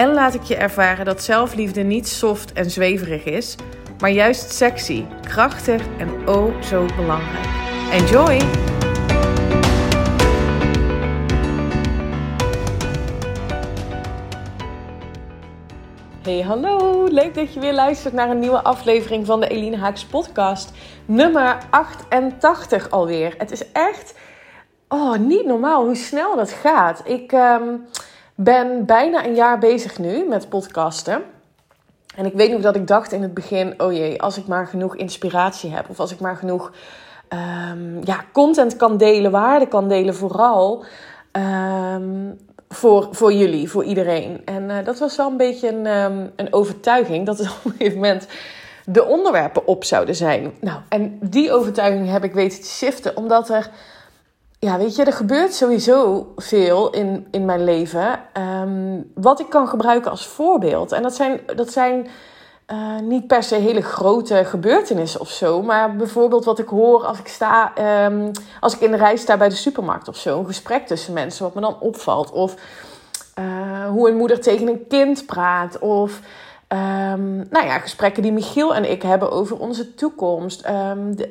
en laat ik je ervaren dat zelfliefde niet soft en zweverig is, maar juist sexy, krachtig en oh zo belangrijk. Enjoy! Hey, hallo! Leuk dat je weer luistert naar een nieuwe aflevering van de Eline Haaks podcast. Nummer 88 alweer. Het is echt oh, niet normaal hoe snel dat gaat. Ik um, ben bijna een jaar bezig nu met podcasten. En ik weet nog dat ik dacht in het begin: oh jee, als ik maar genoeg inspiratie heb, of als ik maar genoeg um, ja, content kan delen, waarde kan delen, vooral. Um, voor, voor jullie, voor iedereen. En uh, dat was wel een beetje een, um, een overtuiging dat er op een gegeven moment de onderwerpen op zouden zijn. Nou, en die overtuiging heb ik weten te shiften, omdat er, ja, weet je, er gebeurt sowieso veel in, in mijn leven. Um, wat ik kan gebruiken als voorbeeld. En dat zijn, dat zijn uh, niet per se hele grote gebeurtenissen of zo. Maar bijvoorbeeld wat ik hoor als ik sta, um, als ik in de rij sta bij de supermarkt of zo. Een gesprek tussen mensen, wat me dan opvalt. Of uh, hoe een moeder tegen een kind praat. Of um, nou ja, gesprekken die Michiel en ik hebben over onze toekomst.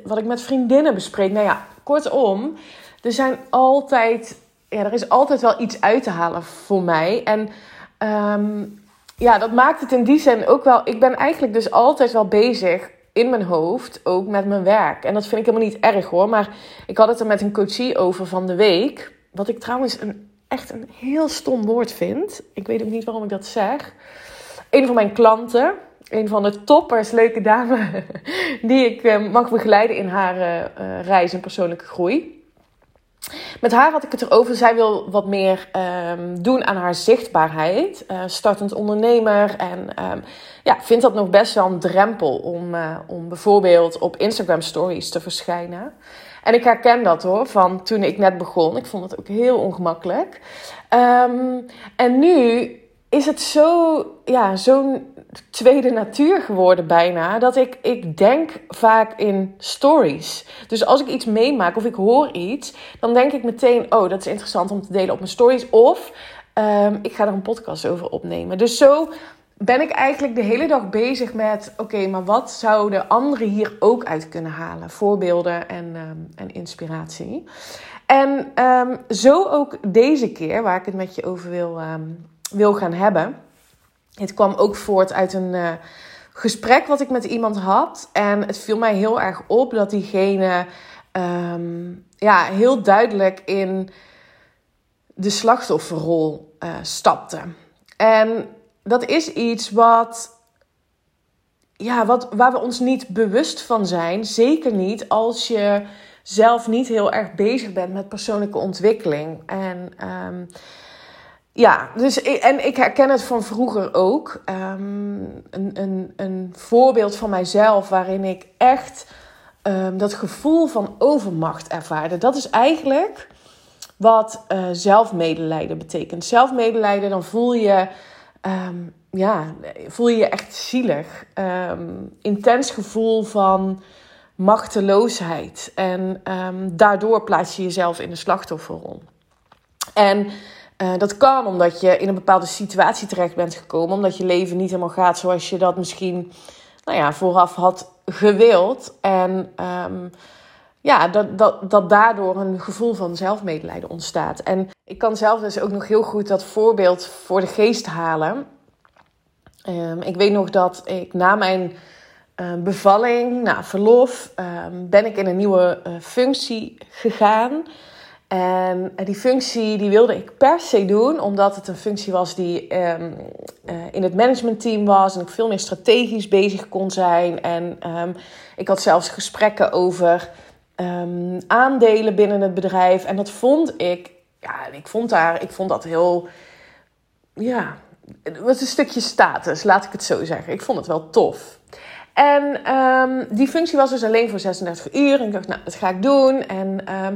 Wat ik met vriendinnen bespreek. Nou ja, kortom, er zijn altijd, ja, er is altijd wel iets uit te halen voor mij. En ja, dat maakt het in die zin ook wel. Ik ben eigenlijk dus altijd wel bezig in mijn hoofd, ook met mijn werk. En dat vind ik helemaal niet erg hoor. Maar ik had het er met een coachie over van de week. Wat ik trouwens een, echt een heel stom woord vind. Ik weet ook niet waarom ik dat zeg. Een van mijn klanten, een van de toppers, leuke dame, die ik uh, mag begeleiden in haar uh, reis en persoonlijke groei. Met haar had ik het erover. Zij wil wat meer um, doen aan haar zichtbaarheid. Uh, startend ondernemer. En um, ja, vindt dat nog best wel een drempel om, uh, om bijvoorbeeld op Instagram stories te verschijnen. En ik herken dat hoor, van toen ik net begon. Ik vond het ook heel ongemakkelijk. Um, en nu is het zo, ja, zo'n tweede natuur geworden bijna. Dat ik, ik denk vaak in stories. Dus als ik iets meemaak of ik hoor iets, dan denk ik meteen: oh, dat is interessant om te delen op mijn stories. Of um, ik ga er een podcast over opnemen. Dus zo ben ik eigenlijk de hele dag bezig met: oké, maar wat zouden anderen hier ook uit kunnen halen? Voorbeelden en, um, en inspiratie. En um, zo ook deze keer, waar ik het met je over wil, wil gaan hebben. Het kwam ook voort uit een uh, gesprek wat ik met iemand had. En het viel mij heel erg op dat diegene um, ja, heel duidelijk in de slachtofferrol uh, stapte. En dat is iets wat, ja, wat, waar we ons niet bewust van zijn. Zeker niet als je zelf niet heel erg bezig bent met persoonlijke ontwikkeling. En um, ja, dus en ik herken het van vroeger ook. Um, een, een, een voorbeeld van mijzelf waarin ik echt um, dat gevoel van overmacht ervaarde. Dat is eigenlijk wat uh, zelfmedelijden betekent. Zelfmedelijden, dan voel je, um, ja, voel je je echt zielig. intens gevoel van machteloosheid. En daardoor plaats je jezelf in de slachtofferrol. En uh, dat kan omdat je in een bepaalde situatie terecht bent gekomen. Omdat je leven niet helemaal gaat zoals je dat misschien nou ja, vooraf had gewild. En um, ja, dat, dat, dat daardoor een gevoel van zelfmedelijden ontstaat. En ik kan zelf dus ook nog heel goed dat voorbeeld voor de geest halen. Um, ik weet nog dat ik na mijn uh, bevalling, na verlof, um, ben ik in een nieuwe uh, functie gegaan. En die functie die wilde ik per se doen, omdat het een functie was die um, uh, in het managementteam was en ik veel meer strategisch bezig kon zijn. En um, ik had zelfs gesprekken over aandelen binnen het bedrijf. En dat vond ik, ja, ik vond, daar, ik vond dat heel, ja, het was een stukje status, laat ik het zo zeggen. Ik vond het wel tof. En ehm, die functie was dus alleen voor 36 uur. En ik dacht, nou, dat ga ik doen. En ehm,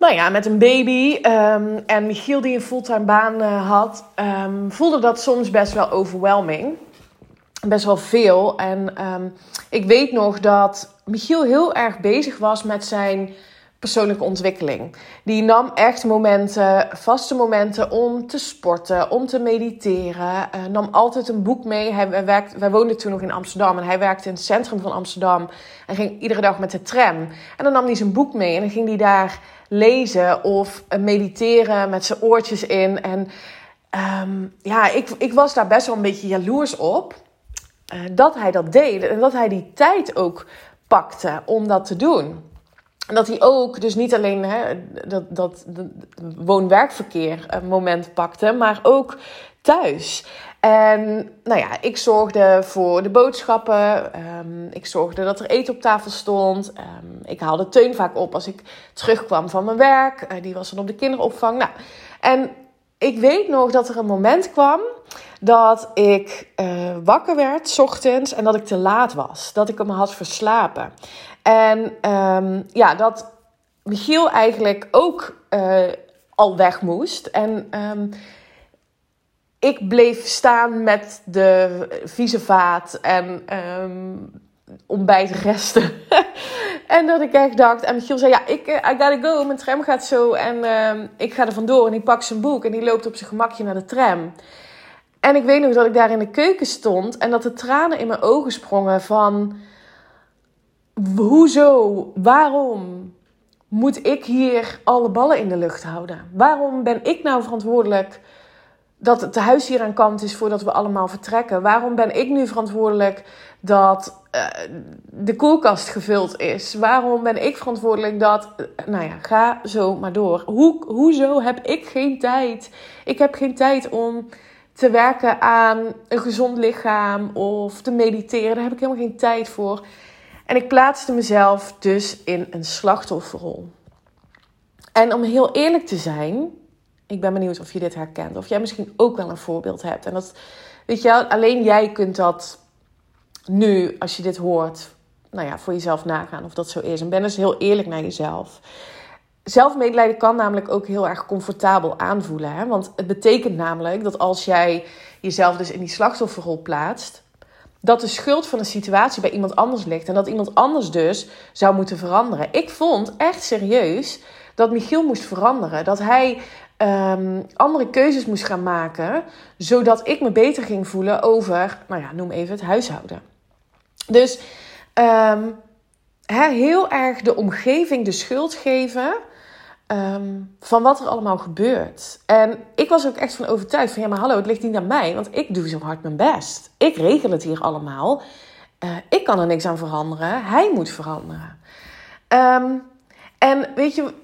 nou ja, met een baby ehm, en Michiel die een fulltime baan uh, had, voelde dat soms best wel overwhelming. Best wel veel. En ik weet nog dat Michiel heel erg bezig was met zijn persoonlijke ontwikkeling. Die nam echt momenten, vaste momenten om te sporten, om te mediteren. Uh, nam altijd een boek mee. Hij, werkte, wij woonden toen nog in Amsterdam en hij werkte in het centrum van Amsterdam. En ging iedere dag met de tram. En dan nam hij zijn boek mee en dan ging hij daar lezen of uh, mediteren met zijn oortjes in. En um, ja, ik, ik was daar best wel een beetje jaloers op. Uh, dat hij dat deed en dat hij die tijd ook pakte om dat te doen. En dat hij ook dus niet alleen hè, dat, dat, woon-werkverkeer een moment pakte, maar ook thuis. En nou ja, ik zorgde voor de boodschappen. Um, ik zorgde dat er eten op tafel stond. Um, ik haalde Teun vaak op als ik terugkwam van mijn werk. Uh, die was dan op de kinderopvang. Nou, en ik weet nog dat er een moment kwam dat ik uh, wakker werd, s ochtends, en dat ik te laat was. Dat ik hem had verslapen. En um, ja, dat Michiel eigenlijk ook uh, al weg moest. En um, ik bleef staan met de vieze vaat en um, ontbijtresten. en dat ik echt dacht, en Michiel zei, ja, ik, eh, I gotta go, mijn tram gaat zo. En ik ga er vandoor en die pakt zijn boek en die loopt op zijn gemakje naar de tram. En ik weet nog dat ik daar in de keuken stond en dat de tranen in mijn ogen sprongen van hoezo? Waarom moet ik hier alle ballen in de lucht houden? Waarom ben ik nou verantwoordelijk dat het huis hier aan kant is voordat we allemaal vertrekken? Waarom ben ik nu verantwoordelijk dat uh, de koelkast gevuld is? Waarom ben ik verantwoordelijk dat. Uh, nou ja, ga zo maar door. Hoe, hoezo heb ik geen tijd? Ik heb geen tijd om te werken aan een gezond lichaam of te mediteren. Daar heb ik helemaal geen tijd voor. En ik plaatste mezelf dus in een slachtofferrol. En om heel eerlijk te zijn, ik ben benieuwd of je dit herkent. Of jij misschien ook wel een voorbeeld hebt. En dat, weet je, alleen jij kunt dat nu, als je dit hoort, nou ja, voor jezelf nagaan of dat zo is. En ben dus heel eerlijk naar jezelf. Zelfmedelijden kan namelijk ook heel erg comfortabel aanvoelen. Hè? Want het betekent namelijk dat als jij jezelf dus in die slachtofferrol plaatst, dat de schuld van een situatie bij iemand anders ligt. En dat iemand anders dus zou moeten veranderen. Ik vond echt serieus dat Michiel moest veranderen. Dat hij um, andere keuzes moest gaan maken. Zodat ik me beter ging voelen over, nou ja, noem even het huishouden. Dus um, heel erg de omgeving de schuld geven. Um, van wat er allemaal gebeurt. En ik was ook echt van overtuigd van ja, maar hallo, het ligt niet aan mij, want ik doe zo hard mijn best. Ik regel het hier allemaal. Uh, ik kan er niks aan veranderen. Hij moet veranderen. En weet je,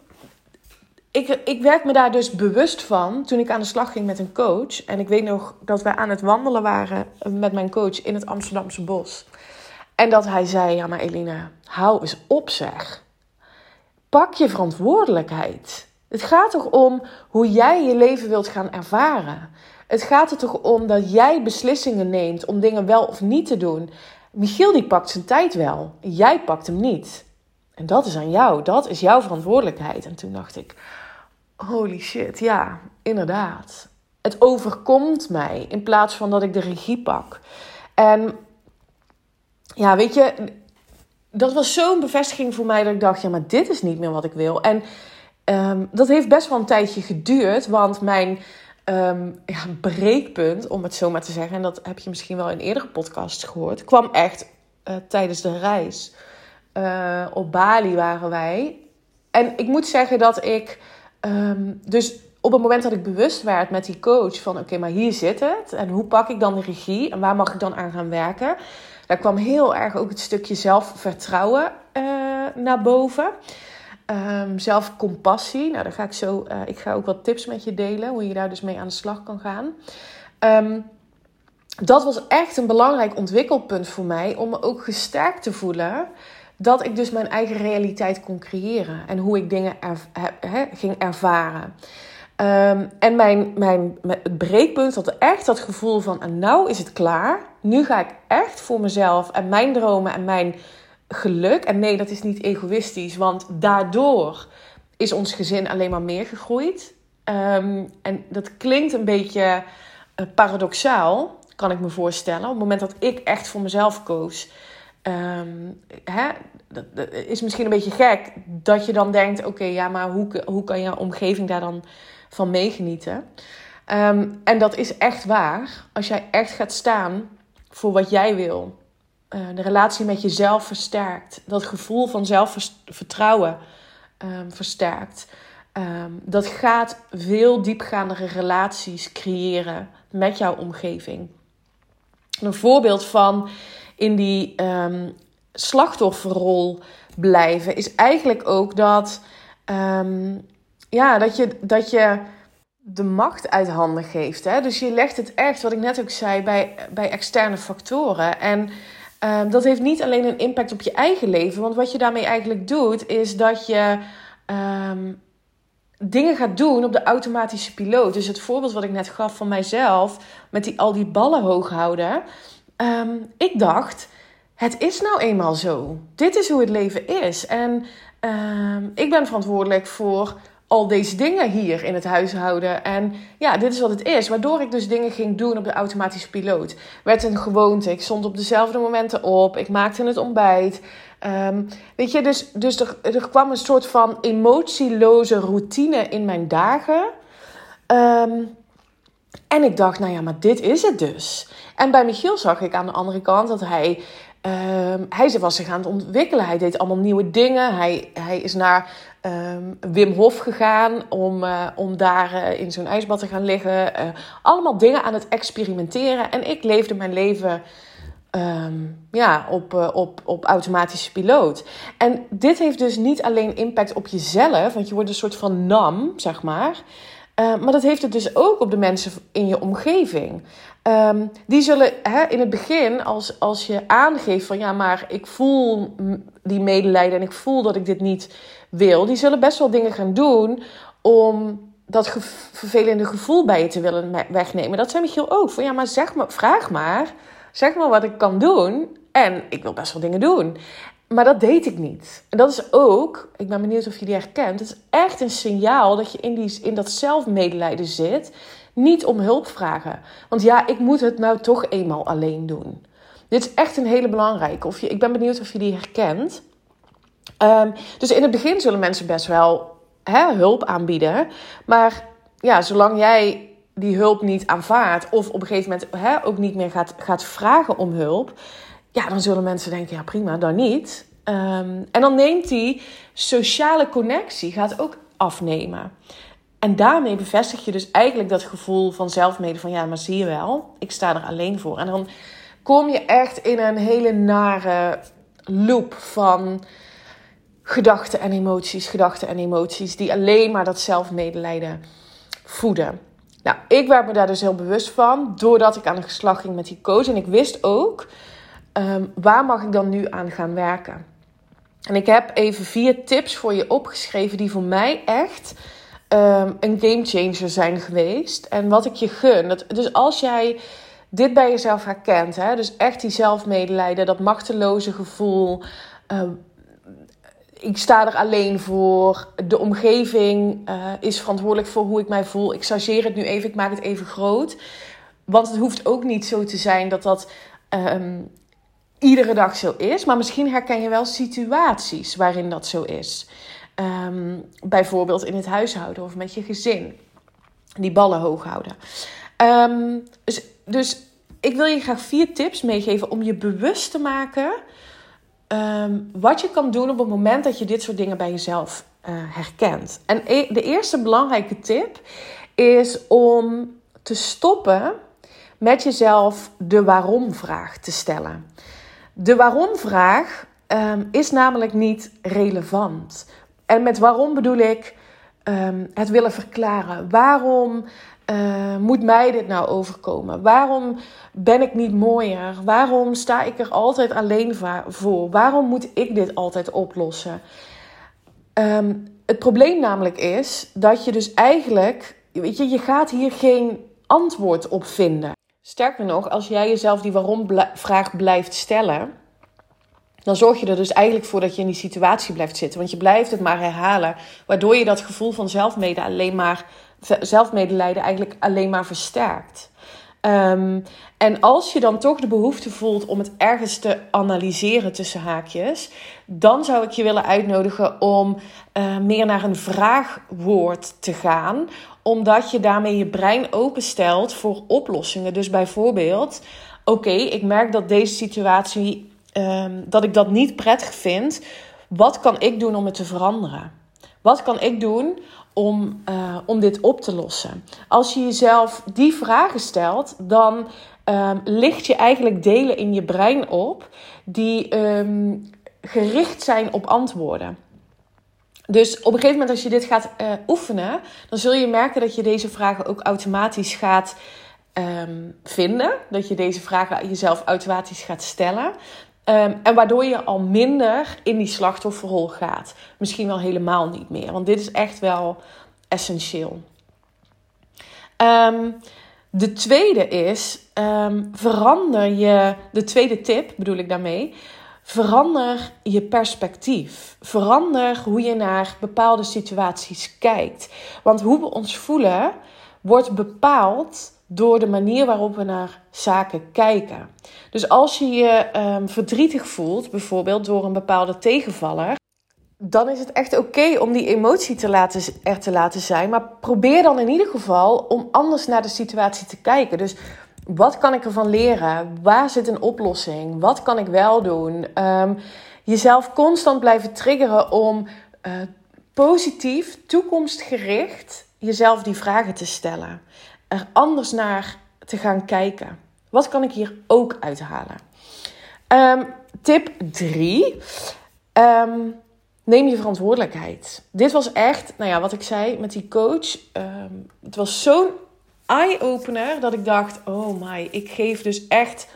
ik, ik werd me daar dus bewust van toen ik aan de slag ging met een coach. En ik weet nog dat we aan het wandelen waren met mijn coach in het Amsterdamse bos. En dat hij zei: Ja, maar Eline, hou eens op zeg pak je verantwoordelijkheid. Het gaat toch om hoe jij je leven wilt gaan ervaren. Het gaat er toch om dat jij beslissingen neemt om dingen wel of niet te doen. Michiel die pakt zijn tijd wel, jij pakt hem niet. En dat is aan jou, dat is jouw verantwoordelijkheid. En toen dacht ik, holy shit, ja, inderdaad. Het overkomt mij in plaats van dat ik de regie pak. En ja, weet je, dat was zo'n bevestiging voor mij dat ik dacht: ja, maar dit is niet meer wat ik wil. En um, dat heeft best wel een tijdje geduurd, want mijn um, ja, breekpunt, om het zo maar te zeggen, en dat heb je misschien wel in eerdere podcasts gehoord, kwam echt uh, tijdens de reis. Uh, op Bali waren wij. En ik moet zeggen dat ik um, dus op het moment dat ik bewust werd met die coach van oké, maar hier zit het. En hoe pak ik dan de regie en waar mag ik dan aan gaan werken? Daar kwam heel erg ook het stukje zelfvertrouwen uh, naar boven. Um, zelfcompassie. Nou, daar ga ik zo. Uh, ik ga ook wat tips met je delen hoe je daar dus mee aan de slag kan gaan. Um, dat was echt een belangrijk ontwikkelpunt voor mij om me ook gesterkt te voelen dat ik dus mijn eigen realiteit kon creëren en hoe ik dingen ging ervaren. Ehm, en mijn, mijn, het breekpunt had echt dat gevoel van: en nou is het klaar. Nu ga ik echt voor mezelf en mijn dromen en mijn geluk. En nee, dat is niet egoïstisch, want daardoor is ons gezin alleen maar meer gegroeid. Ehm, en dat klinkt een beetje uh, paradoxaal, kan ik me voorstellen. Op het moment dat ik echt voor mezelf koos, um, hè, dat, is misschien een beetje gek dat je dan denkt: oké, ja, maar hoe, hoe kan je omgeving daar dan van meegenieten? Ehm, en dat is echt waar. Als jij echt gaat staan voor wat jij wil, uh, de relatie met jezelf versterkt, dat gevoel van zelfvertrouwen um, versterkt. Dat gaat veel diepgaandere relaties creëren met jouw omgeving. Een voorbeeld van in die um, slachtofferrol blijven is eigenlijk ook dat, ja, dat, je, dat je de macht uit handen geeft. Hè? Dus je legt het echt, wat ik net ook zei, bij, bij externe factoren. En Um, dat heeft niet alleen een impact op je eigen leven. Want wat je daarmee eigenlijk doet, is dat je dingen gaat doen op de automatische piloot. Dus het voorbeeld wat ik net gaf van mijzelf, met die, al die ballen hoog houden. Um, ik dacht, het is nou eenmaal zo. Dit is hoe het leven is. En ik ben verantwoordelijk voor al deze dingen hier in het huishouden. En ja, dit is wat het is. Waardoor ik dus dingen ging doen op de automatische piloot. Werd een gewoonte. Ik stond op dezelfde momenten op. Ik maakte het ontbijt. Um, weet je, dus, dus er, er kwam een soort van emotieloze routine in mijn dagen. Um, en ik dacht, nou ja, maar dit is het dus. En bij Michiel zag ik aan de andere kant dat hij Um, hij was zich aan het ontwikkelen. Hij deed allemaal nieuwe dingen. Hij, hij is naar um, Wim Hof gegaan om, uh, om daar uh, in zo'n ijsbad te gaan liggen. Uh, allemaal dingen aan het experimenteren. En ik leefde mijn leven um, ja, op, op, op automatische piloot. En dit heeft dus niet alleen impact op jezelf, want je wordt een soort van nam, zeg maar. Uh, maar dat heeft het dus ook op de mensen in je omgeving. Um, die zullen hè, in het begin, als, als je aangeeft van ja, maar ik voel die medelijden en ik voel dat ik dit niet wil, die zullen best wel dingen gaan doen om dat vervelende gevoel bij je te willen wegnemen. Dat zijn Michiel ook. Van ja, maar zeg maar, vraag maar. Zeg maar wat ik kan doen. En ik wil best wel dingen doen. Maar dat deed ik niet. En dat is ook, ik ben benieuwd of je die herkent. Het is echt een signaal dat je in, die, in dat zelfmedelijden zit. Niet om hulp vragen. Want ja, ik moet het nou toch eenmaal alleen doen. Dit is echt een hele belangrijke. Of je, ik ben benieuwd of je die herkent. Um, dus in het begin zullen mensen best wel hè, hulp aanbieden. Maar ja, zolang jij die hulp niet aanvaardt, of op een gegeven moment hè, ook niet meer gaat, gaat vragen om hulp, ja, dan zullen mensen denken: ja, prima, dan niet. Um, en dan neemt die sociale connectie gaat ook afnemen. En daarmee bevestig je dus eigenlijk dat gevoel van zelfmede van ja, maar zie je wel, ik sta er alleen voor. En dan kom je echt in een hele nare loop van gedachten en emoties, gedachten en emoties, die alleen maar dat zelfmedelijden voeden. Nou, ik werd me daar dus heel bewust van, doordat ik aan de geslag ging met die coach. En ik wist ook, um, waar mag ik dan nu aan gaan werken? En ik heb even vier tips voor je opgeschreven die voor mij echt um, een gamechanger zijn geweest. En wat ik je gun. Dat, dus als jij dit bij jezelf herkent, hè, dus echt die zelfmedelijden, dat machteloze gevoel. Uh, ik sta er alleen voor. De omgeving uh, is verantwoordelijk voor hoe ik mij voel. Ik chargeer het nu even, ik maak het even groot. Want het hoeft ook niet zo te zijn dat dat iedere dag zo is. Maar misschien herken je wel situaties waarin dat zo is. Um, bijvoorbeeld in het huishouden of met je gezin. Die ballen hoog houden. Um, dus, dus ik wil je graag vier tips meegeven om je bewust te maken um, wat je kan doen op het moment dat je dit soort dingen bij jezelf uh, herkent. En e de eerste belangrijke tip is om te stoppen met jezelf de waarom-vraag te stellen. De waarom-vraag um, is namelijk niet relevant. En met waarom bedoel ik um, het willen verklaren. Waarom uh, moet mij dit nou overkomen? Waarom ben ik niet mooier? Waarom sta ik er altijd alleen voor? Waarom moet ik dit altijd oplossen? Um, het probleem namelijk is dat je dus eigenlijk weet je, je gaat hier geen antwoord op vinden. Sterker nog, als jij jezelf die waarom-vraag blijft stellen, dan zorg je er dus eigenlijk voor dat je in die situatie blijft zitten. Want je blijft het maar herhalen, waardoor je dat gevoel van zelfmede alleen maar, zelfmedelijden eigenlijk alleen maar versterkt. Um, en als je dan toch de behoefte voelt om het ergens te analyseren tussen haakjes, dan zou ik je willen uitnodigen om uh, meer naar een vraagwoord te gaan, omdat je daarmee je brein openstelt voor oplossingen. Dus bijvoorbeeld, oké, ik merk dat deze situatie, um, dat ik dat niet prettig vind. Wat kan ik doen om het te veranderen? Wat kan ik doen om, uh, om dit op te lossen? Als je jezelf die vragen stelt, dan um, licht je eigenlijk delen in je brein op die um, gericht zijn op antwoorden. Dus op een gegeven moment als je dit gaat uh, oefenen, dan zul je merken dat je deze vragen ook automatisch gaat um, vinden. Dat je deze vragen jezelf automatisch gaat stellen. Um, en waardoor je al minder in die slachtofferrol gaat. Misschien wel helemaal niet meer. Want dit is echt wel essentieel. Um, de tweede is, verander je, de tweede tip bedoel ik daarmee, verander je perspectief. Verander hoe je naar bepaalde situaties kijkt. Want hoe we ons voelen wordt bepaald door de manier waarop we naar zaken kijken. Dus als je je um, verdrietig voelt, bijvoorbeeld door een bepaalde tegenvaller, dan is het echt oké om die emotie te laten, er te laten zijn. Maar probeer dan in ieder geval om anders naar de situatie te kijken. Dus wat kan ik ervan leren? Waar zit een oplossing? Wat kan ik wel doen? Um, jezelf constant blijven triggeren om uh, positief, toekomstgericht jezelf die vragen te stellen. Er anders naar te gaan kijken. Wat kan ik hier ook uithalen? Um, tip 3. Um, neem je verantwoordelijkheid. Dit was echt, nou ja, wat ik zei met die coach. Het was zo'n eye-opener dat ik dacht: oh my, ik geef dus echt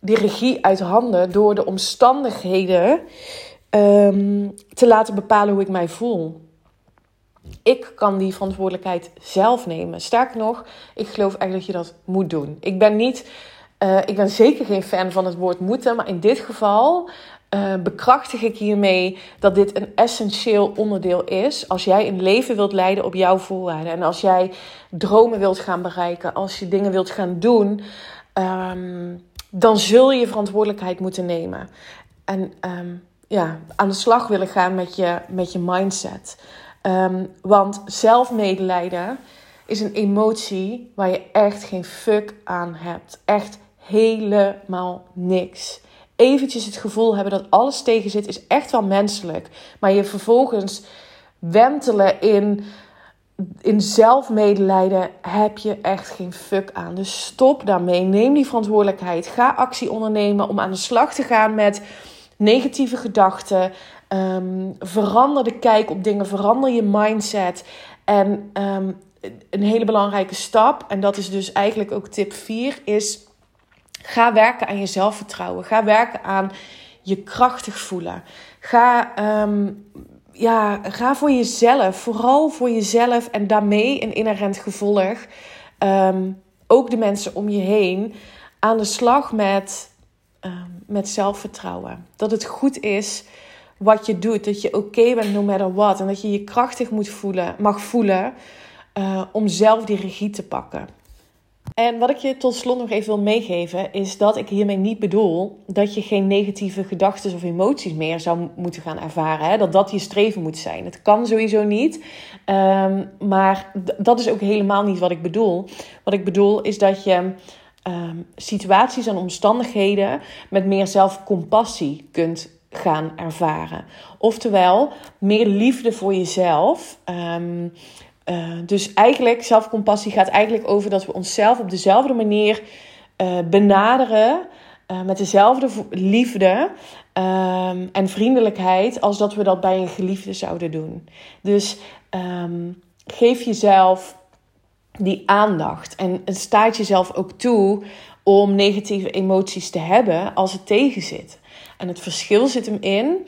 die regie uit handen door de omstandigheden um, te laten bepalen hoe ik mij voel. Ik kan die verantwoordelijkheid zelf nemen. Sterker nog, ik geloof echt dat je dat moet doen. Ik ben niet. Uh, ik ben zeker geen fan van het woord moeten, maar in dit geval uh, bekrachtig ik hiermee dat dit een essentieel onderdeel is. Als jij een leven wilt leiden op jouw voorwaarden. En als jij dromen wilt gaan bereiken. Als je dingen wilt gaan doen. Um, dan zul je verantwoordelijkheid moeten nemen. En um, ja, aan de slag willen gaan met je, met je mindset. Um, want zelfmedelijden is een emotie waar je echt geen fuck aan hebt. Echt helemaal niks eventjes het gevoel hebben dat alles tegen zit, is echt wel menselijk. Maar je vervolgens wentelen in, in zelfmedelijden heb je echt geen fuck aan. Dus stop daarmee. Neem die verantwoordelijkheid. Ga actie ondernemen om aan de slag te gaan met negatieve gedachten. Um, verander de kijk op dingen. Verander je mindset. En um, een hele belangrijke stap, en dat is dus eigenlijk ook tip 4, is Ga werken aan je zelfvertrouwen. Ga werken aan je krachtig voelen. Ga, um, ja, ga voor jezelf, vooral voor jezelf en daarmee een inherent gevolg. Um, ook de mensen om je heen aan de slag met, um, met zelfvertrouwen. Dat het goed is wat je doet. Dat je oké bent no matter what. En dat je je krachtig moet voelen, mag voelen uh, om zelf die regie te pakken. En wat ik je tot slot nog even wil meegeven, is dat ik hiermee niet bedoel dat je geen negatieve gedachten of emoties meer zou moeten gaan ervaren. Hè? Dat dat je streven moet zijn. Het kan sowieso niet. Um, maar dat is ook helemaal niet wat ik bedoel. Wat ik bedoel is dat je um, situaties en omstandigheden met meer zelfcompassie kunt gaan ervaren. Oftewel, meer liefde voor jezelf. Um, uh, dus eigenlijk, zelfcompassie gaat eigenlijk over dat we onszelf op dezelfde manier uh, benaderen. Uh, met dezelfde liefde um, en vriendelijkheid als dat we dat bij een geliefde zouden doen. Dus um, geef jezelf die aandacht en staat jezelf ook toe om negatieve emoties te hebben als het tegen zit. En het verschil zit hem in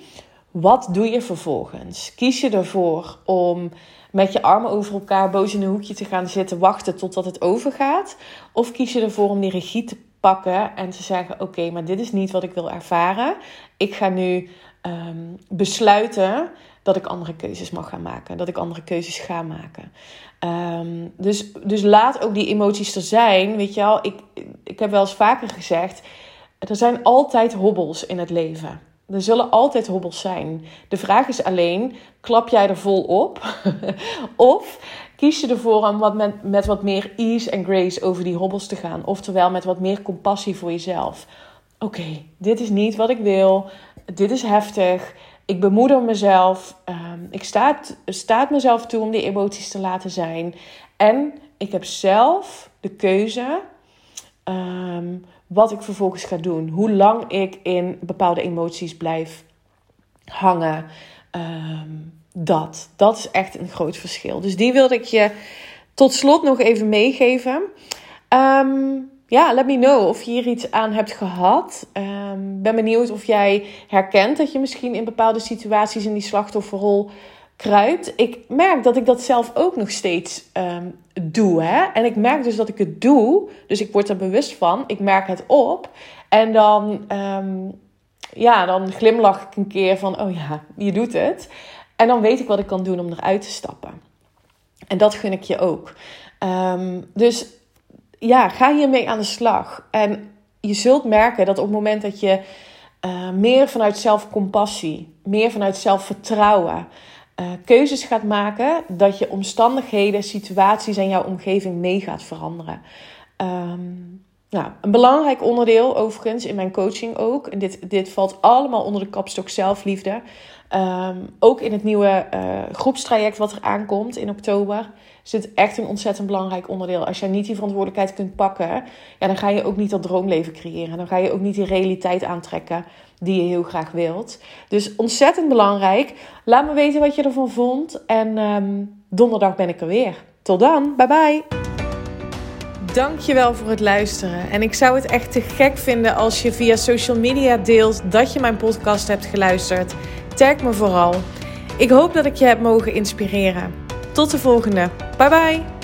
Wat doe je vervolgens? Kies je ervoor om met je armen over elkaar boos in een hoekje te gaan zitten, wachten totdat het overgaat? Of kies je ervoor om die regie te pakken en te zeggen: Oké, maar dit is niet wat ik wil ervaren. Ik ga nu ehm, besluiten dat ik andere keuzes mag gaan maken. Dat ik andere keuzes ga maken. Ehm, dus, dus laat ook die emoties er zijn. Weet je wel, ik, ik heb wel eens vaker gezegd: er zijn altijd hobbels in het leven. Er zullen altijd hobbels zijn. De vraag is alleen: klap jij er vol op? of kies je ervoor om met, met wat meer ease en grace over die hobbels te gaan? Oftewel met wat meer compassie voor jezelf. Oké, dit is niet wat ik wil. Dit is heftig. Ik bemoeder mezelf. Um, ik sta, staat mezelf toe om die emoties te laten zijn. En ik heb zelf de keuze. Um, wat ik vervolgens ga doen. Hoe lang ik in bepaalde emoties blijf hangen. Ehm, dat. Dat is echt een groot verschil. Dus die wilde ik je tot slot nog even meegeven. Um, ja, let me know of je hier iets aan hebt gehad. Um, ben benieuwd of jij herkent dat je misschien in bepaalde situaties in die slachtofferrol kruipt. Ik merk dat ik dat zelf ook nog steeds um, doe. Hè? En ik merk dus dat ik het doe. Dus ik word er bewust van. Ik merk het op. En dan, um, ja, dan glimlach ik een keer van: oh ja, je doet het. En dan weet ik wat ik kan doen om eruit te stappen. En dat gun ik je ook. Um, dus ja, ga hiermee aan de slag. En je zult merken dat op het moment dat je uh, meer vanuit zelfcompassie, meer vanuit zelfvertrouwen, uh, keuzes gaat maken, dat je omstandigheden, situaties en jouw omgeving mee gaat veranderen. Um, nou, een belangrijk onderdeel overigens in mijn coaching ook. En dit, dit valt allemaal onder de kapstok zelfliefde. Um, ook in het nieuwe uh, groepstraject wat er aankomt in oktober zit echt een ontzettend belangrijk onderdeel. Als jij niet die verantwoordelijkheid kunt pakken, ja, dan ga je ook niet dat droomleven creëren. Dan ga je ook niet die realiteit aantrekken die je heel graag wilt. Dus ontzettend belangrijk. Laat me weten wat je ervan vond. En um, donderdag ben ik er weer. Tot dan. Bye bye. Dankjewel voor het luisteren. En ik zou het echt te gek vinden als je via social media deelt dat je mijn podcast hebt geluisterd. Tag me vooral. Ik hoop dat ik je heb mogen inspireren. Tot de volgende. Bye bye.